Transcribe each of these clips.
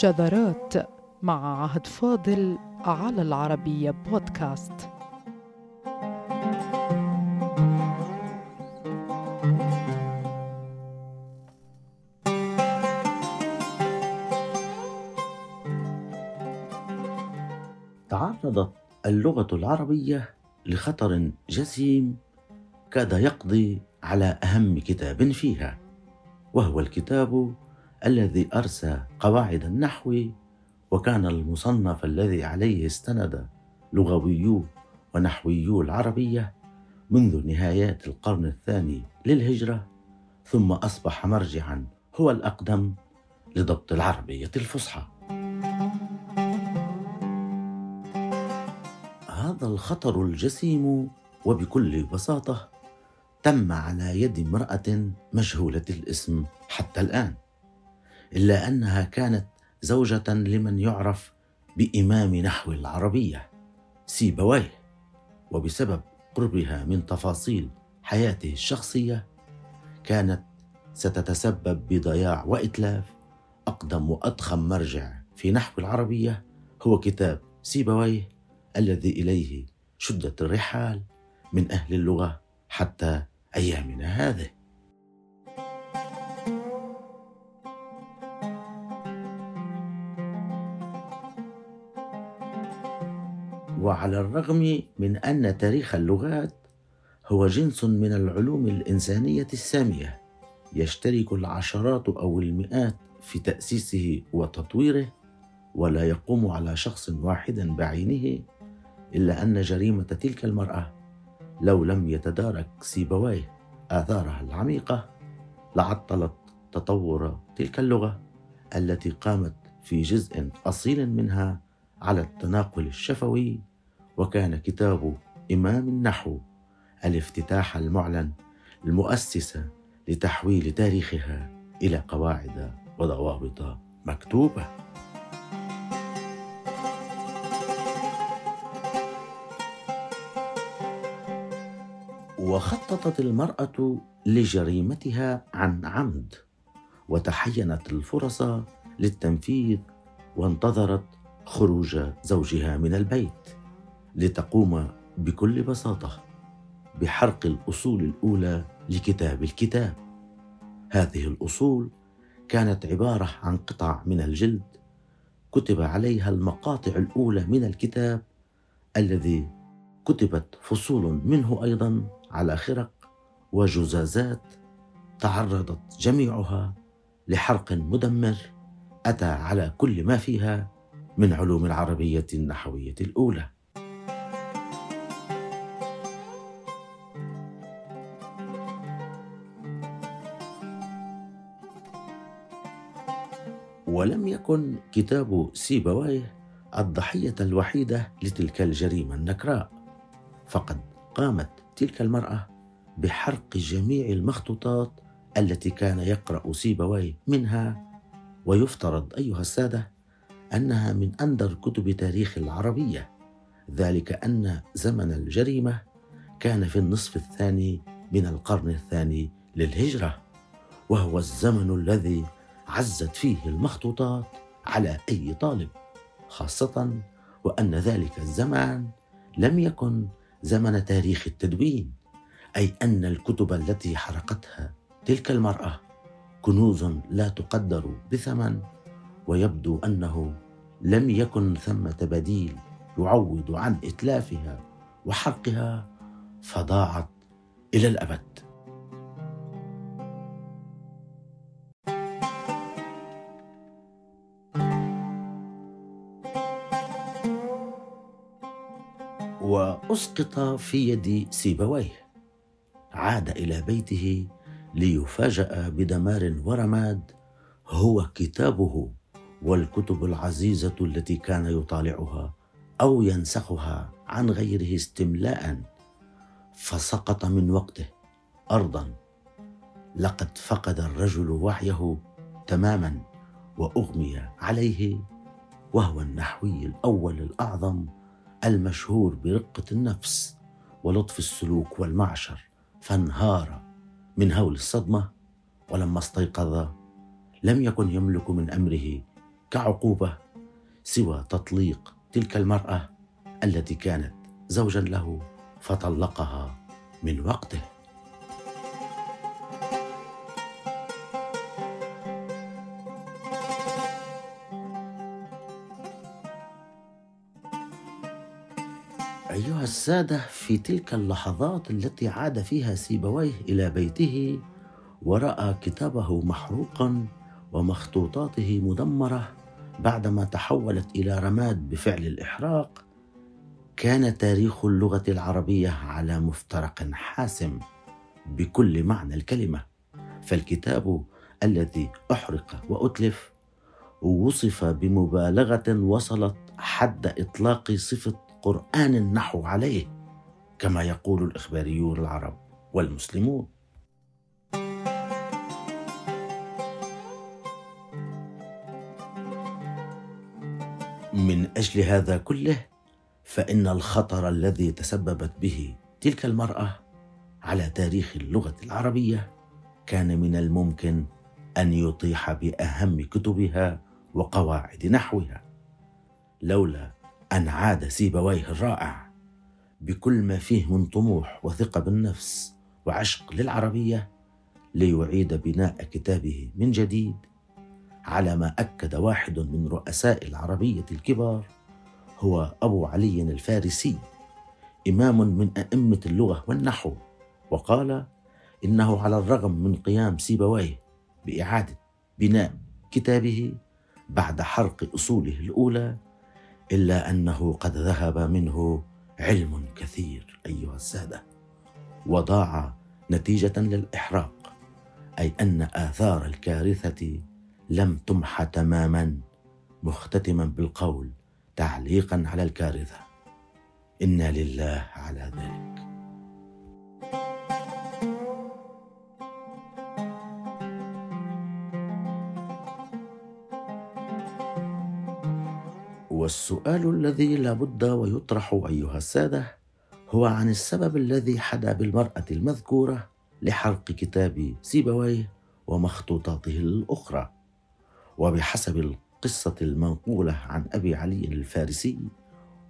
شذرات مع عهد فاضل على العربية بودكاست. تعرضت اللغة العربية لخطر جسيم كاد يقضي على أهم كتاب فيها وهو الكتاب الذي أرسى قواعد النحو وكان المصنف الذي عليه استند لغويو ونحويو العربية منذ نهايات القرن الثاني للهجرة ثم أصبح مرجعا هو الأقدم لضبط العربية الفصحى. هذا الخطر الجسيم وبكل بساطة تم على يد امرأة مجهولة الاسم حتى الآن. إلا أنها كانت زوجة لمن يعرف بإمام نحو العربية سيبويه وبسبب قربها من تفاصيل حياته الشخصية كانت ستتسبب بضياع وإتلاف. أقدم وأضخم مرجع في نحو العربية هو كتاب سيبويه الذي إليه شدت الرحال من أهل اللغة حتى أيامنا هذه. وعلى الرغم من أن تاريخ اللغات هو جنس من العلوم الإنسانية السامية يشترك العشرات أو المئات في تأسيسه وتطويره ولا يقوم على شخص واحد بعينه إلا أن جريمة تلك المرأة لو لم يتدارك سيبويه آثارها العميقة لعطلت تطور تلك اللغة التي قامت في جزء أصيل منها على التناقل الشفوي وكان كتاب إمام النحو الافتتاح المعلن المؤسسة لتحويل تاريخها إلى قواعد وضوابط مكتوبة. وخططت المرأة لجريمتها عن عمد وتحينت الفرص للتنفيذ وانتظرت خروج زوجها من البيت. لتقوم بكل بساطة بحرق الأصول الأولى لكتاب الكتاب. هذه الأصول كانت عبارة عن قطع من الجلد كتب عليها المقاطع الأولى من الكتاب الذي كتبت فصول منه أيضا على خرق وجزازات تعرضت جميعها لحرق مدمر أتى على كل ما فيها من علوم العربية النحوية الأولى. ولم يكن كتاب سيبويه الضحية الوحيدة لتلك الجريمة النكراء. فقد قامت تلك المرأة بحرق جميع المخطوطات التي كان يقرأ سيبويه منها ويفترض أيها السادة أنها من أندر كتب تاريخ العربية. ذلك أن زمن الجريمة كان في النصف الثاني من القرن الثاني للهجرة وهو الزمن الذي عزت فيه المخطوطات على أي طالب خاصة وأن ذلك الزمان لم يكن زمن تاريخ التدوين أي أن الكتب التي حرقتها تلك المرأة كنوز لا تقدر بثمن ويبدو أنه لم يكن ثمة بديل يعوض عن إتلافها وحرقها فضاعت إلى الأبد. واسقط في يد سيبويه. عاد إلى بيته ليفاجأ بدمار ورماد هو كتابه والكتب العزيزة التي كان يطالعها أو ينسخها عن غيره استملاء فسقط من وقته ارضا. لقد فقد الرجل وعيه تماما وأغمي عليه وهو النحوي الأول الأعظم المشهور برقة النفس ولطف السلوك والمعشر فانهار من هول الصدمة ولما استيقظ لم يكن يملك من أمره كعقوبة سوى تطليق تلك المرأة التي كانت زوجا له فطلقها من وقته. أيها السادة في تلك اللحظات التي عاد فيها سيبويه إلى بيته ورأى كتابه محروقا ومخطوطاته مدمرة بعدما تحولت إلى رماد بفعل الإحراق. كان تاريخ اللغة العربية على مفترق حاسم بكل معنى الكلمة. فالكتاب الذي أحرق وأتلف وصف بمبالغة وصلت حد إطلاق صفة قرآن النحو عليه كما يقول الإخباريون العرب والمسلمون. من أجل هذا كله فإن الخطر الذي تسببت به تلك المرأة على تاريخ اللغة العربية كان من الممكن أن يطيح بأهم كتبها وقواعد نحوها لولا أن عاد سيبويه الرائع. بكل ما فيه من طموح وثقة بالنفس وعشق للعربية ليعيد بناء كتابه من جديد على ما أكد واحد من رؤساء العربية الكبار هو أبو علي الفارسي إمام من أئمة اللغة والنحو وقال إنه على الرغم من قيام سيبويه بإعادة بناء كتابه بعد حرق أصوله الأولى إلا أنه قد ذهب منه علم كثير أيها السادة. وضاع نتيجة للإحراق أي أن آثار الكارثة لم تمح تماما مختتما بالقول تعليقا على الكارثة. إنا لله على ذلك. والسؤال الذي لابد ويطرح أيها السادة هو عن السبب الذي حدا بالمرأة المذكورة لحرق كتاب سيبويه ومخطوطاته الأخرى. وبحسب القصة المنقولة عن أبي علي الفارسي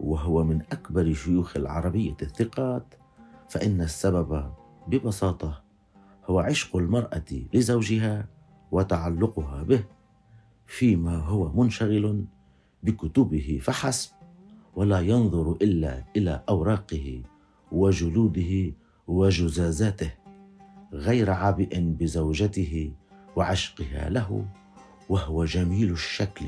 وهو من أكبر شيوخ العربية الثقات فإن السبب ببساطة هو عشق المرأة لزوجها وتعلقها به فيما هو منشغل بكتبه فحسب ولا ينظر إلا إلى أوراقه وجلوده وجزازاته غير عابئ بزوجته وعشقها له وهو جميل الشكل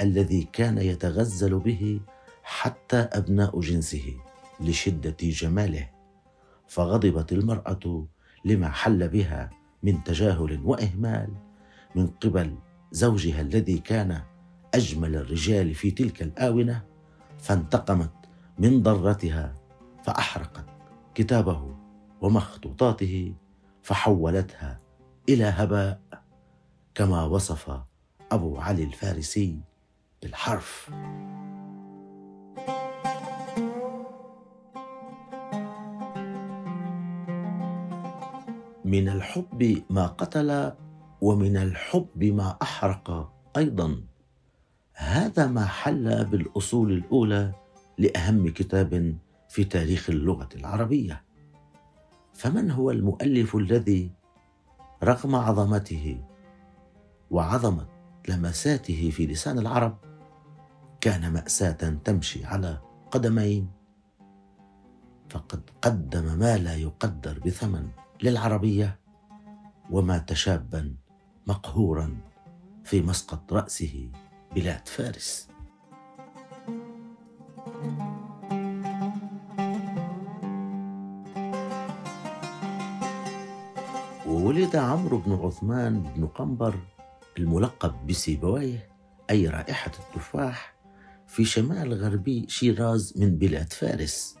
الذي كان يتغزل به حتى أبناء جنسه لشدة جماله فغضبت المرأة لما حل بها من تجاهل وإهمال من قبل زوجها الذي كان أجمل الرجال في تلك الآونة فانتقمت من ضرتها فأحرقت كتابه ومخطوطاته فحولتها إلى هباء كما وصف أبو علي الفارسي بالحرف. من الحب ما قتل ومن الحب ما أحرق أيضا. هذا ما حل بالأصول الأولى لأهم كتاب في تاريخ اللغة العربية. فمن هو المؤلف الذي رغم عظمته وعظمة لمساته في لسان العرب كان مأساة تمشي على قدمين؟ فقد قدم ما لا يقدر بثمن للعربية ومات شابا مقهورا في مسقط رأسه. بلاد فارس. وولد عمرو بن عثمان بن قنبر الملقب بسيبويه أي رائحة التفاح في شمال غربي شيراز من بلاد فارس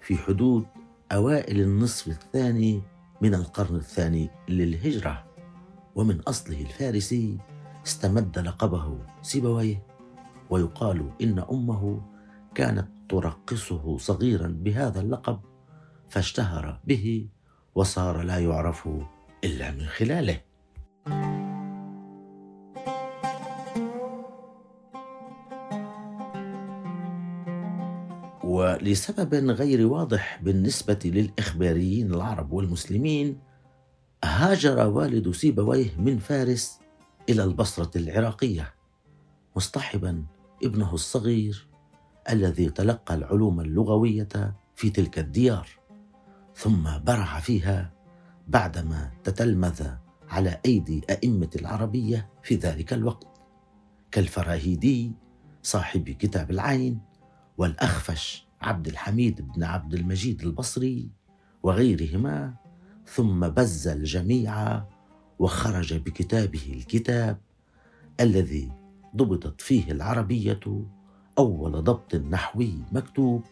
في حدود أوائل النصف الثاني من القرن الثاني للهجرة ومن أصله الفارسي استمد لقبه سيبويه ويقال إن أمه كانت ترقصه صغيرا بهذا اللقب فاشتهر به وصار لا يعرف إلا من خلاله. ولسبب غير واضح بالنسبة للإخباريين العرب والمسلمين هاجر والد سيبويه من فارس إلى البصرة العراقية مصطحبا ابنه الصغير الذي تلقى العلوم اللغوية في تلك الديار ثم برع فيها بعدما تتلمذ على أيدي أئمة العربية في ذلك الوقت كالفراهيدي صاحب كتاب العين والأخفش عبد الحميد بن عبد المجيد البصري وغيرهما ثم بز الجميع وخرج بكتابه الكتاب الذي ضبطت فيه العربية أول ضبط نحوي مكتوب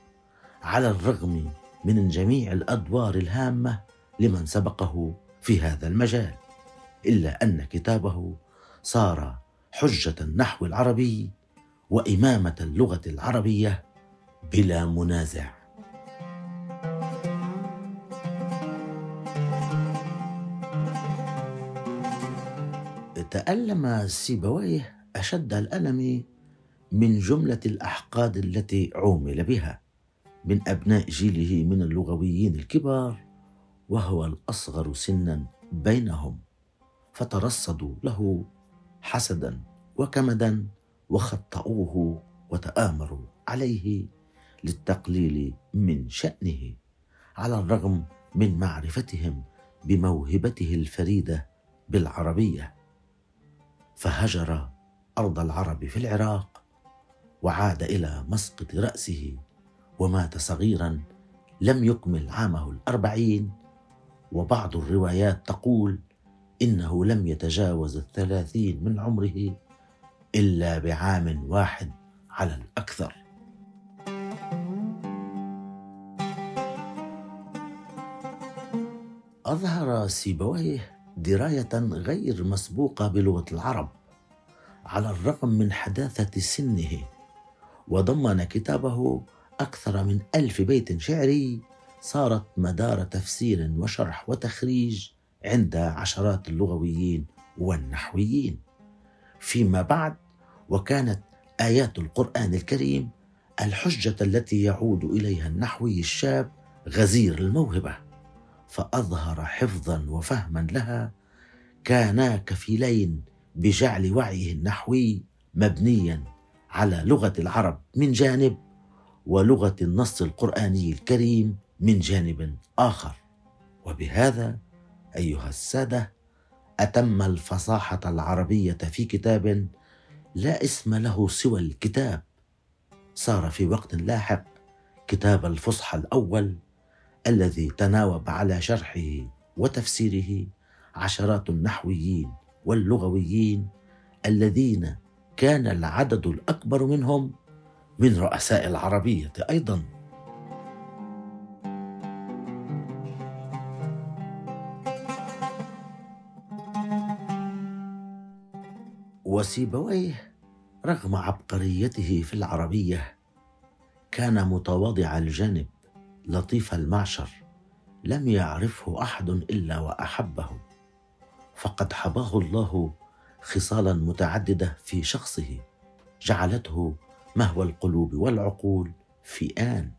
على الرغم من جميع الأدوار الهامة لمن سبقه في هذا المجال إلا أن كتابه صار حجة النحو العربي وإمامة اللغة العربية بلا منازع. تألم سيبويه أشد الألم من جملة الأحقاد التي عومل بها من أبناء جيله من اللغويين الكبار وهو الأصغر سنا بينهم فترصدوا له حسدا وكمدا وخطأوه وتآمروا عليه للتقليل من شأنه على الرغم من معرفتهم بموهبته الفريدة بالعربية. فهجر أرض العرب في العراق وعاد إلى مسقط رأسه ومات صغيرا لم يكمل عامه الأربعين. وبعض الروايات تقول إنه لم يتجاوز الثلاثين من عمره إلا بعام واحد على الأكثر. أظهر سيبويه دراية غير مسبوقة بلغة العرب على الرغم من حداثة سنه. وضمن كتابه أكثر من ألف بيت شعري صارت مدار تفسير وشرح وتخريج عند عشرات اللغويين والنحويين. فيما بعد وكانت آيات القرآن الكريم الحجة التي يعود إليها النحوي الشاب غزير الموهبة. فأظهر حفظا وفهما لها كانا كفيلين بجعل وعيه النحوي مبنيا على لغة العرب من جانب ولغة النص القرآني الكريم من جانب آخر. وبهذا أيها السادة أتم الفصاحة العربية في كتاب لا اسم له سوى الكتاب. صار في وقت لاحق كتاب الفصحى الأول الذي تناوب على شرحه وتفسيره عشرات النحويين واللغويين الذين كان العدد الأكبر منهم من رؤساء العربية أيضا. وسيبويه رغم عبقريته في العربية كان متواضع الجانب لطيف المعشر لم يعرفه أحد إلا وأحبه. فقد حباه الله خصالا متعددة في شخصه جعلته مهوى القلوب والعقول في ان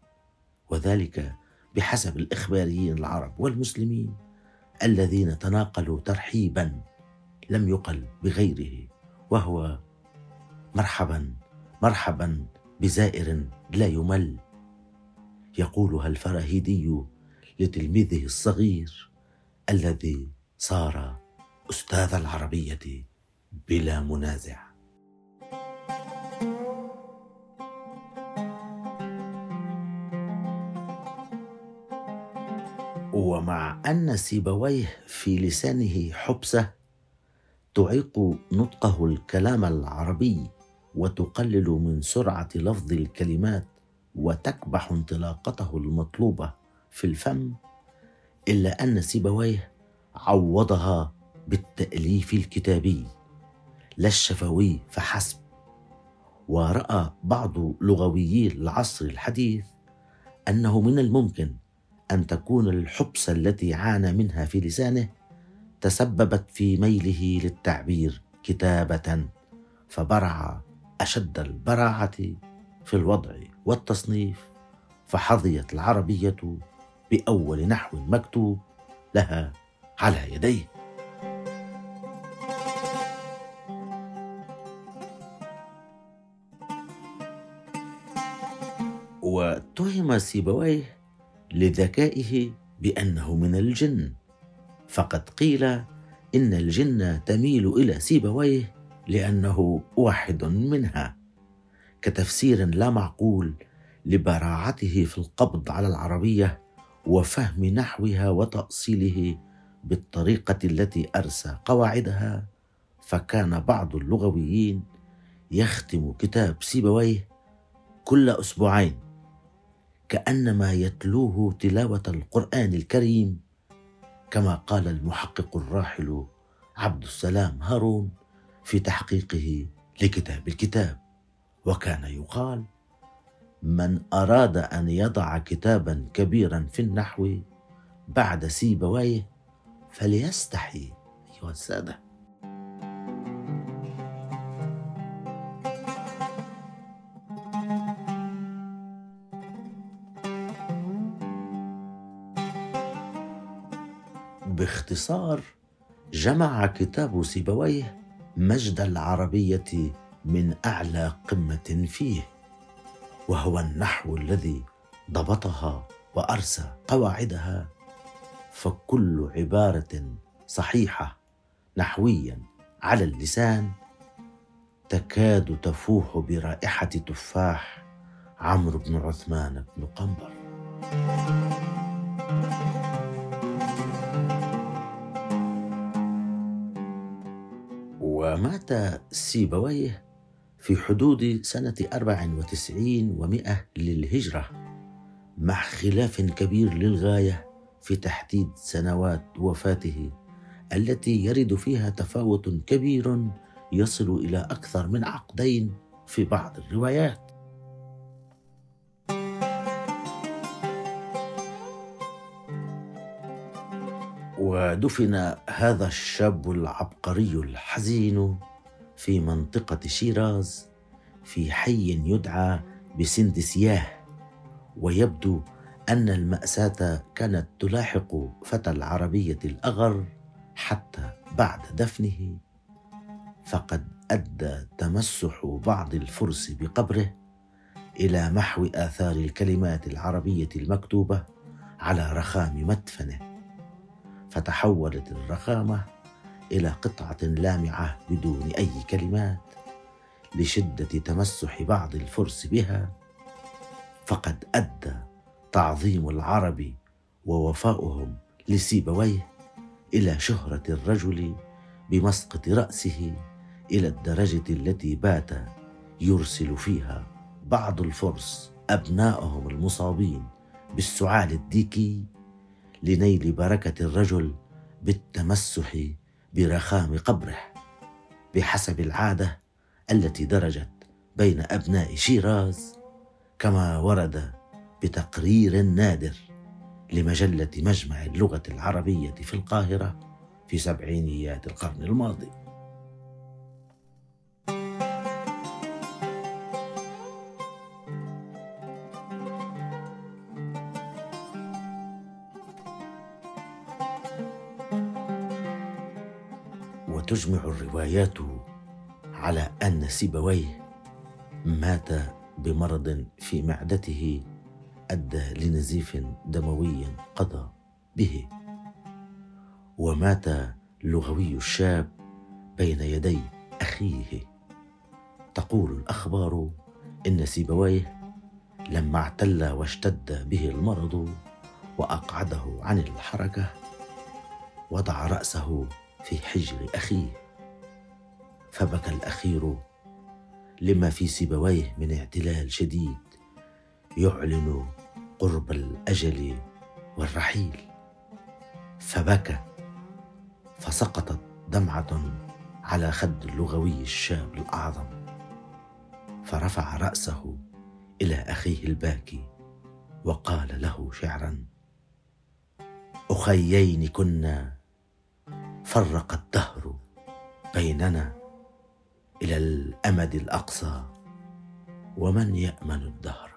وذلك بحسب الإخباريين العرب والمسلمين الذين تناقلوا ترحيبا لم يقل بغيره وهو مرحبا مرحبا بزائر لا يمل. يقولها الفراهيدي لتلميذه الصغير الذي صار أستاذ العربية بلا منازع. ومع أن سيبويه في لسانه حبسة تعيق نطقه الكلام العربي وتقلل من سرعة لفظ الكلمات وتكبح انطلاقته المطلوبة في الفم إلا أن سيبويه عوضها بالتأليف الكتابي. لا الشفوي فحسب. ورأى بعض لغويي العصر الحديث أنه من الممكن أن تكون الحبسه التي عانى منها في لسانه تسببت في ميله للتعبير كتابة فبرع أشد البراعة في الوضع. والتصنيف فحظيت العربية بأول نحو مكتوب لها على يديه. واتهم سيبويه لذكائه بأنه من الجن فقد قيل إن الجن تميل إلى سيبويه لأنه واحد منها. كتفسير لا معقول لبراعته في القبض على العربية وفهم نحوها وتأصيله بالطريقة التي أرسى قواعدها فكان بعض اللغويين يختم كتاب سيبويه كل أسبوعين كأنما يتلوه تلاوة القرآن الكريم كما قال المحقق الراحل عبد السلام هارون في تحقيقه لكتاب الكتاب. وكان يقال من أراد أن يضع كتابا كبيرا في النحو بعد سيبويه فليستحي. أيها السادة. باختصار جمع كتاب سيبويه مجد العربية من أعلى قمة فيه وهو النحو الذي ضبطها وأرسى قواعدها فكل عبارة صحيحة نحويا على اللسان تكاد تفوح برائحة تفاح عمرو بن عثمان بن قنبر ومات سيبويه في حدود سنة أربع وتسعين ومائة للهجرة مع خلاف كبير للغاية في تحديد سنوات وفاته التي يرد فيها تفاوت كبير يصل إلى أكثر من عقدين في بعض الروايات. ودفن هذا الشاب العبقري الحزين في منطقة شيراز في حي يدعى بسندسياه ويبدو أن المأساة كانت تلاحق فتى العربية الأغر حتى بعد دفنه. فقد أدى تمسح بعض الفرس بقبره إلى محو آثار الكلمات العربية المكتوبة على رخام مدفنه. فتحولت الرخامة إلى قطعة لامعة بدون أي كلمات لشدة تمسح بعض الفرس بها فقد أدى تعظيم العرب ووفاؤهم لسيبويه إلى شهرة الرجل بمسقط رأسه إلى الدرجة التي بات يرسل فيها بعض الفرس ابنائهم المصابين بالسعال الديكي لنيل بركة الرجل بالتمسح برخام قبره بحسب العادة التي درجت بين أبناء شيراز كما ورد بتقرير نادر لمجلة مجمع اللغة العربية في القاهرة في سبعينيات القرن الماضي. وتجمع الروايات على أن سيبويه مات بمرض في معدته أدى لنزيف دموي قضى به. ومات اللغوي الشاب بين يدي أخيه. تقول الأخبار إن سيبويه لما اعتل واشتد به المرض وأقعده عن الحركة وضع رأسه في حجر أخيه. فبكى الأخير لما في سيبويه من اعتلال شديد يعلن قرب الأجل والرحيل. فبكى فسقطت دمعة على خد اللغوي الشاب الأعظم. فرفع رأسه إلى أخيه الباكي وقال له شعرا أخيين كنا فرق الدهر بيننا إلى الأمد الأقصى ومن يأمن الدهر؟